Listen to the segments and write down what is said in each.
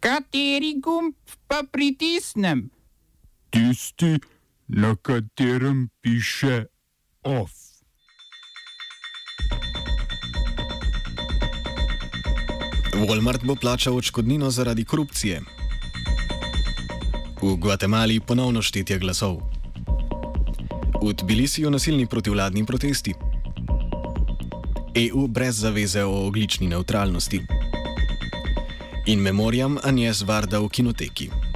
Kateri gumb pa pritisnem? Tisti, na katerem piše OF. Walmart bo plačal odškodnino zaradi korupcije. V Gvatemali ponovno štetje glasov. V Tbilisiju nasilni protivladni protesti. EU brez zaveze o oglični neutralnosti. In memoriam Anjes Varda v kinoteki.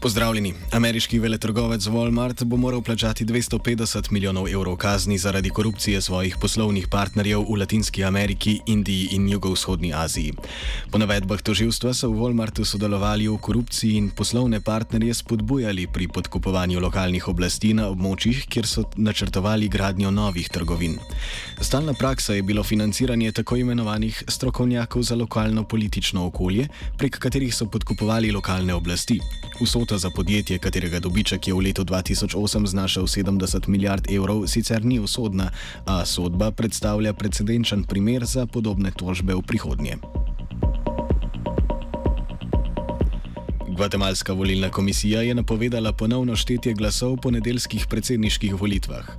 Pozdravljeni. Ameriški veletrgovec Walmart bo moral plačati 250 milijonov evrov kazni zaradi korupcije svojih poslovnih partnerjev v Latinski Ameriki, Indiji in jugovzhodni Aziji. Po navedbah toživstva so v Walmartu sodelovali v korupciji in poslovne partnerje spodbujali pri podkupovanju lokalnih oblasti na območjih, kjer so načrtovali gradnjo novih trgovin. Stalna praksa je bilo financiranje tako imenovanih strokovnjakov za lokalno politično okolje, prek katerih so podkupovali lokalne oblasti. Vsota za podjetje, katerega dobiček je v letu 2008 znašal 70 milijard evrov, sicer ni usodna, a sodba predstavlja precedenčen primer za podobne tožbe v prihodnje. Gvatemalska volilna komisija je napovedala ponovno štetje glasov po nedeljskih predsedniških volitvah.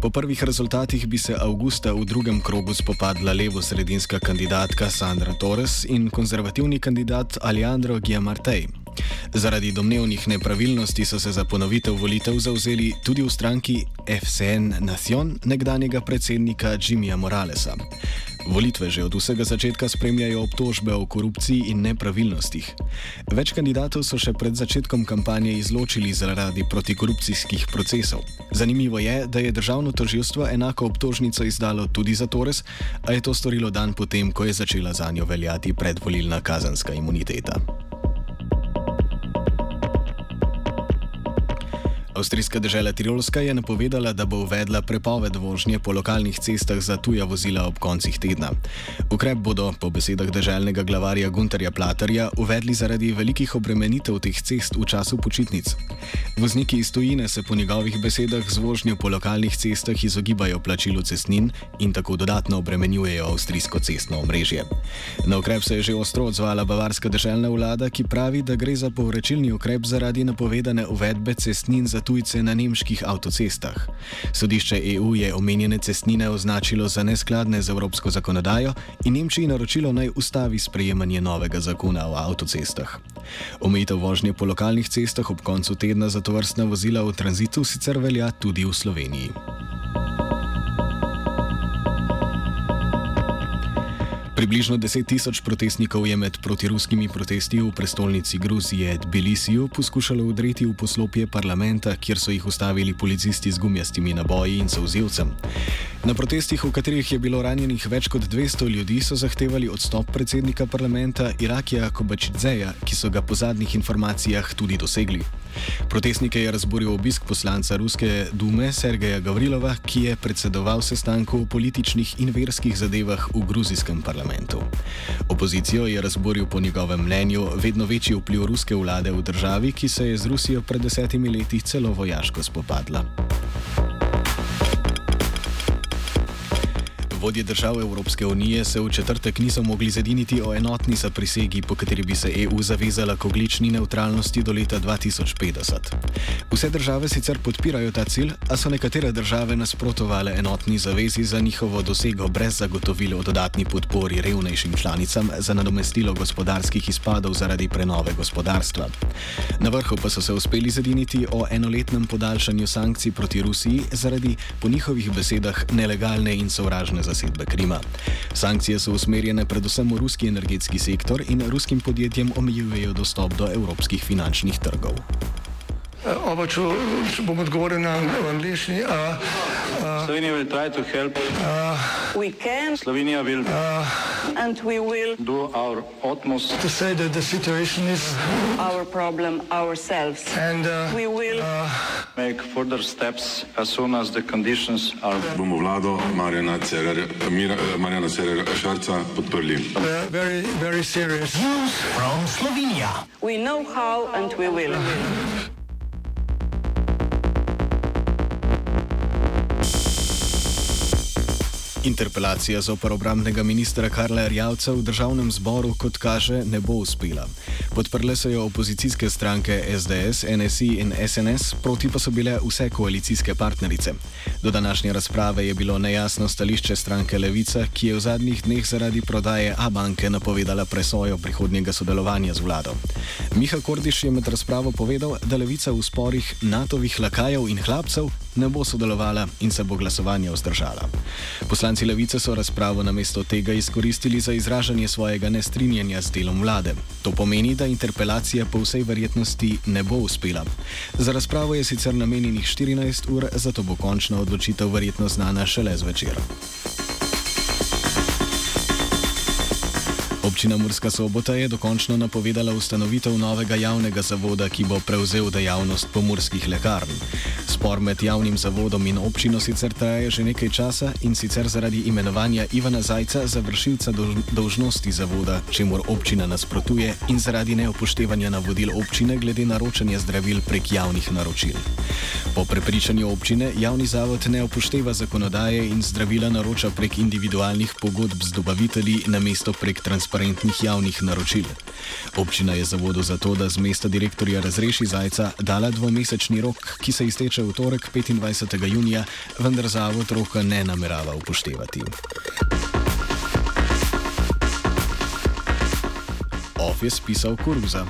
Po prvih rezultatih bi se avgusta v drugem krogu spopadla levo-sredinska kandidatka Sandra Torres in konzervativni kandidat Alejandro Giamartej. Zaradi domnevnih nepravilnosti so se za ponovitev volitev zauzeli tudi v stranki FCN Nacion nekdanjega predsednika Jimmyja Moralesa. Volitve že od vsega začetka spremljajo obtožbe o korupciji in nepravilnostih. Več kandidatov so še pred začetkom kampanje izločili zaradi protikorupcijskih procesov. Zanimivo je, da je državno toživstvo enako obtožnico izdalo tudi za Torres, a je to storilo dan potem, ko je začela za njo veljati predvolilna kazanska imuniteta. Avstrijska država Tirolska je napovedala, da bo uvedla prepoved vožnje po lokalnih cestah za tuja vozila ob koncih tedna. Ukrep bodo, po besedah državnega glavarja Gunterja Platarja, uvedli zaradi velikih obremenitev teh cest v času počitnic. Vozniki iz tujine se po njegovih besedah z vožnjo po lokalnih cestah izogibajo plačilu cestnin in tako dodatno obremenjujejo avstrijsko cestno omrežje. Na ukrep se je že ostro odzvala bavarska državna vlada, ki pravi, da gre za povračilni ukrep zaradi napovedane uvedbe cestnin za tujce na nemških avtocestah. Sodišče EU je omenjene cestnine označilo za neskladne z evropsko zakonodajo in Nemčiji naročilo naj ustavi sprejemanje novega zakona o avtocestah. Omejitev vožnje po lokalnih cestah ob koncu tedna za to vrstna vozila v tranzitu sicer velja tudi v Sloveniji. Približno 10 tisoč protestnikov je med protiruskimi protesti v prestolnici Gruzije Tbilisiju poskušalo udreti v poslopje parlamenta, kjer so jih ustavili policisti z gumijastimi naboji in sozivcem. Na protestih, v katerih je bilo ranjenih več kot 200 ljudi, so zahtevali odstop predsednika parlamenta Irakija Kobačidzeja, ki so ga po zadnjih informacijah tudi dosegli. Protestnike je razburil obisk poslanca Ruske dume Sergeja Gavrilova, ki je predsedoval sestanku o političnih in verskih zadevah v gruzijskem parlamentu. Opozicijo je razburil po njegovem mnenju vedno večji vpliv ruske vlade v državi, ki se je z Rusijo pred desetimi leti celo vojaško spopadla. Vodje držav Evropske unije se v četrtek niso mogli zediniti o enotni zaprisegi, po kateri bi se EU zavezala k oglični neutralnosti do leta 2050. Vse države sicer podpirajo ta cilj, a so nekatere države nasprotovale enotni zavezi za njihovo dosego brez zagotovil o dodatni podpori revnejšim članicam za nadomestilo gospodarskih izpadov zaradi prenove gospodarstva. Na vrhu pa so se uspeli zediniti o enoletnem podaljšanju sankcij proti Rusiji zaradi, po njihovih besedah, nelegalne in sovražne zasedbe Krima. Sankcije so usmerjene predvsem v ruski energetski sektor in ruskim podjetjem omejujejo dostop do evropskih finančnih trgov. Oba, če, če bom odgovoril na angliški. Slovenija will try to help. We can Slovenija will and we will do our utmost To say that the situation is our problem ourselves. and uh, We will make further steps as soon as the conditions are bomo vlado Marjana Cererja, Mira, Marjana Cererja Šarca podprli. uh, very, very serious. we know how and we will. Interpelacija z oporobramnega ministra Karla Rjavca v državnem zboru, kot kaže, ne bo uspela. Podprle so jo opozicijske stranke SDS, NSI in SNS, proti pa so bile vse koalicijske partnerice. Do današnje razprave je bilo nejasno stališče stranke Levica, ki je v zadnjih dneh zaradi prodaje A-banke napovedala presojo prihodnjega sodelovanja z vlado. Miha Kordiš je med razpravo povedal, da Levica v sporih NATO-vih lakajev in hlapcev ne bo sodelovala in se bo glasovanje vzdržala. Poslanci Levice so razpravo namesto tega izkoristili za izražanje svojega nestrinjanja z delom vlade. To pomeni, da interpelacija po vsej verjetnosti ne bo uspela. Za razpravo je sicer namenjenih 14 ur, zato bo končna odločitev verjetno znana šele zvečer. Občina Murska sobota je dokončno napovedala ustanovitev novega javnega zavoda, ki bo prevzel dejavnost pomorskih lekarn. Spor med javnim zavodom in občino sicer traja že nekaj časa in sicer zaradi imenovanja Ivana Zajca za vršilca dolžnosti zavoda, čemur občina nasprotuje in zaradi neupoštevanja navodil občine glede naročanja zdravil prek javnih naročil. Po prepričanju občine javni zavod ne upošteva zakonodaje in zdravila naroča prek individualnih pogodb z dobavitelji namesto prek transparentnih javnih naročil. Občina je zavodu za to, da z mesta direktorja razreši Zajca, dala dvomesečni rok, ki se izteče v torek 25. junija, vendar zavod roka ne namerava upoštevati. Of je spisal Kuruza.